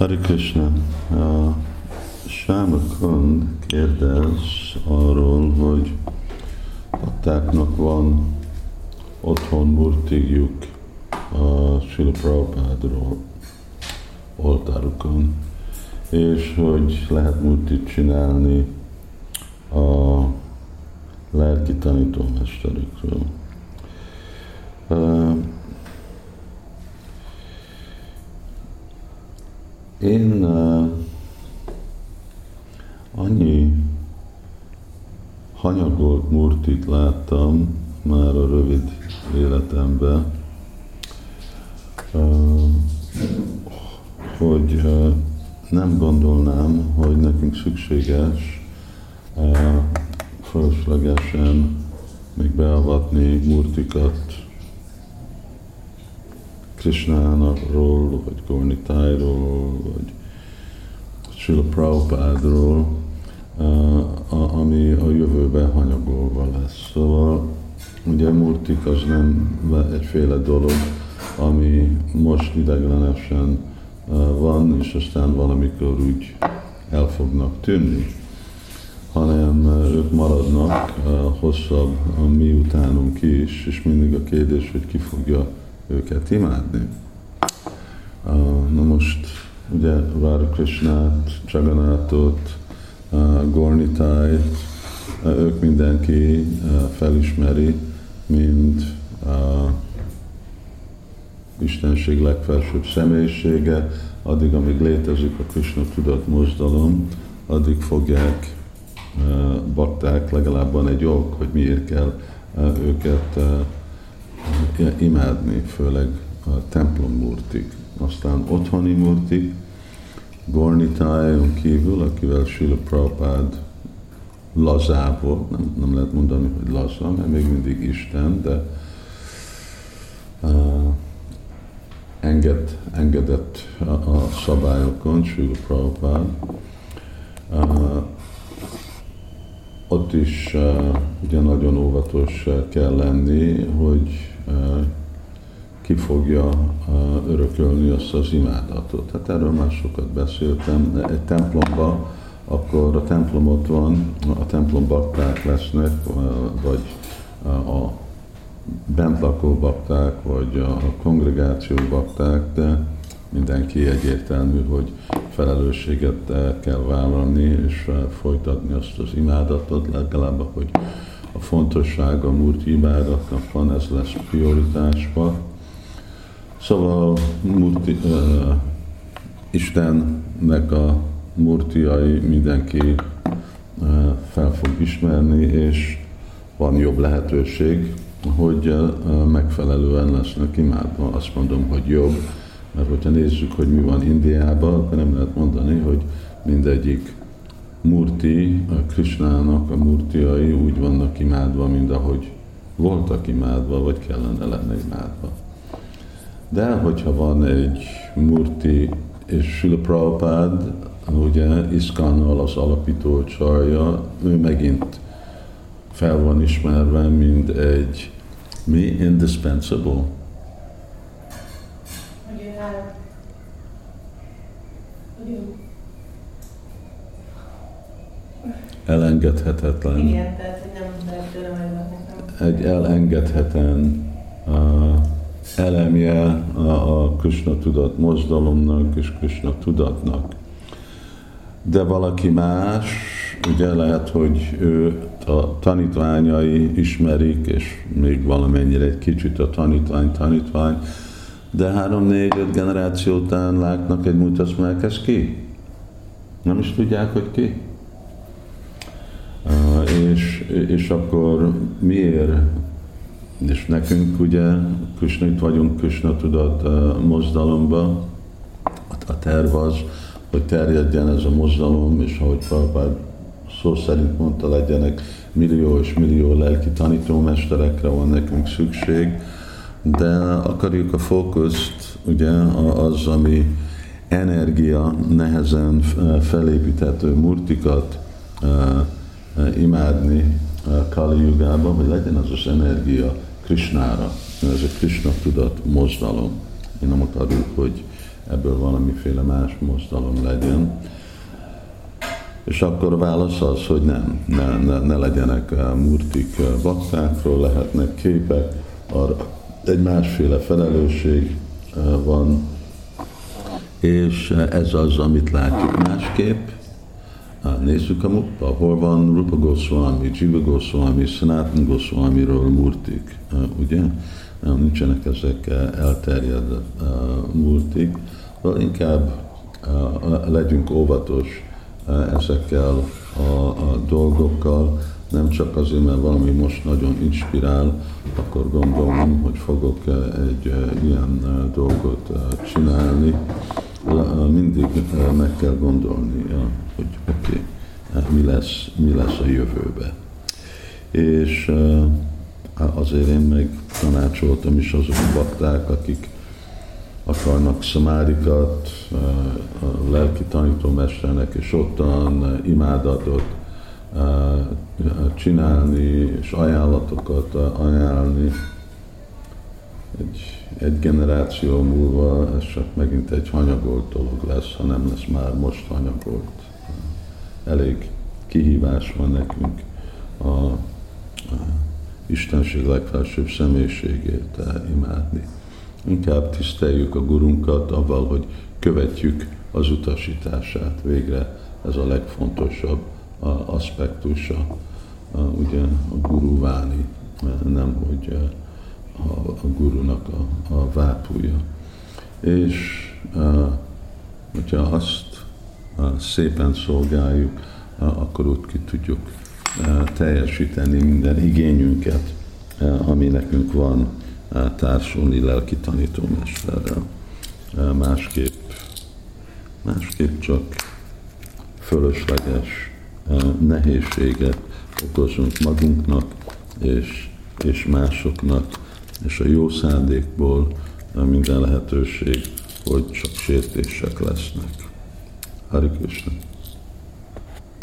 Hari Krishna, uh, Sáma Kund kérdez arról, hogy attáknak van otthon murtigjuk a Srila Prabhupádról oltárukon, és hogy lehet murtit csinálni a lelki tanítómesterükről. Én uh, annyi hanyagolt murtit láttam már a rövid életemben, uh, hogy uh, nem gondolnám, hogy nekünk szükséges uh, fölöslegesen még beavatni murtikat Krishnáról, vagy Gornitájról, vagy Srila Prabhupádról, ami a jövőben hanyagolva lesz. Szóval ugye Murtik az nem egyféle dolog, ami most ideglenesen van, és aztán valamikor úgy el fognak tűnni, hanem ők maradnak hosszabb a mi utánunk is, és mindig a kérdés, hogy ki fogja őket imádni. Na most ugye Várja Krishnát, Csaganátot, Gornitájt, ők mindenki felismeri, mint Istenség legfelsőbb személyisége, addig, amíg létezik a Krishna tudat mozdalom, addig fogják bakták, legalább van egy ok, hogy miért kell őket imádni, főleg a templom murtik. Aztán otthoni murtik, Gornitájon kívül, akivel Sila Prabhupád lazából, nem, nem lehet mondani, hogy laza, mert még mindig Isten, de uh, enged, engedett a, a szabályokon, Sila Prabhupád. Uh, ott is uh, ugye nagyon óvatos kell lenni, hogy ki fogja örökölni azt az imádatot. Hát erről már sokat beszéltem. Egy templomba, akkor a templom ott van, a templom bakták lesznek, vagy a bent lakó bakták, vagy a kongregáció bakták, de mindenki egyértelmű, hogy felelősséget kell vállalni, és folytatni azt az imádatot, legalább, hogy a fontosság a Murti imádatnak van, ez lesz prioritásba. Szóval Murti, uh, Istennek a murtiai mindenki uh, fel fog ismerni, és van jobb lehetőség, hogy uh, megfelelően lesznek imádva. Azt mondom, hogy jobb, mert hogyha nézzük, hogy mi van Indiában, akkor nem lehet mondani, hogy mindegyik Murti, a Krishnának a murtiai úgy vannak imádva, mint ahogy voltak imádva, vagy kellene lenne imádva. De hogyha van egy Murti és Srila Prabhupád, ugye Iskannal az alapító csarja, ő megint fel van ismerve, mint egy mi indispensable. Elengedhetetlen. Igen, tehát nem lehet Egy elengedhetetlen uh, elemje a, a Krishna tudat mozdalomnak és Krishna tudatnak. De valaki más, ugye lehet, hogy ő a tanítványai ismerik, és még valamennyire egy kicsit a tanítvány, tanítvány, de három, négy, öt generáció után látnak egy ez ki? Nem is tudják, hogy ki? És, és akkor miért, és nekünk ugye Krishna, itt vagyunk Krishna tudat mozdalomba, a terv az, hogy terjedjen ez a mozdalom, és ahogy Prabhupád szó szerint mondta, legyenek millió és millió lelki tanítómesterekre van nekünk szükség, de akarjuk a fókuszt, ugye az, ami energia nehezen felépíthető murtikat imádni Kali Jugában, hogy legyen az az energia Krishnára, ez a Krishna tudat mozdalom. Mi nem akarjuk, hogy ebből valamiféle más mozdalom legyen. És akkor a válasz az, hogy nem, ne, ne, ne legyenek murtik baktákról, lehetnek képek, arra egy másféle felelősség van, és ez az, amit látjuk másképp. Nézzük a mukba, hol van Rupa Goswami, Jiva Goswami, Sanatan Goswami-ról murtik, ugye? Nincsenek ezek elterjedett murtik, inkább legyünk óvatos ezekkel a, a dolgokkal, nem csak azért, mert valami most nagyon inspirál, akkor gondolom, hogy fogok egy ilyen dolgot csinálni. Mindig meg kell gondolni, mi lesz, mi lesz a jövőbe. És azért én meg tanácsoltam is azok bakták, akik akarnak szamárikat, a lelki tanítómesternek és ottan imádatot csinálni, és ajánlatokat ajánlani. Egy, egy generáció múlva ez csak megint egy hanyagolt dolog lesz, ha nem lesz már most hanyagolt. Elég kihívás van nekünk a, a Istenség legfelsőbb személyiségét imádni. Inkább tiszteljük a gurunkat avval, hogy követjük az utasítását. Végre ez a legfontosabb aspektusa ugye a guru válni, nem hogy a, a gurunak a, a vápúja. És hogyha azt szépen szolgáljuk, akkor úgy ki tudjuk teljesíteni minden igényünket, ami nekünk van társulni lelki tanítómesterrel. Másképp, másképp csak fölösleges nehézséget okozunk magunknak és, és másoknak, és a jó szándékból minden lehetőség, hogy csak sértések lesznek. Hari Krishna.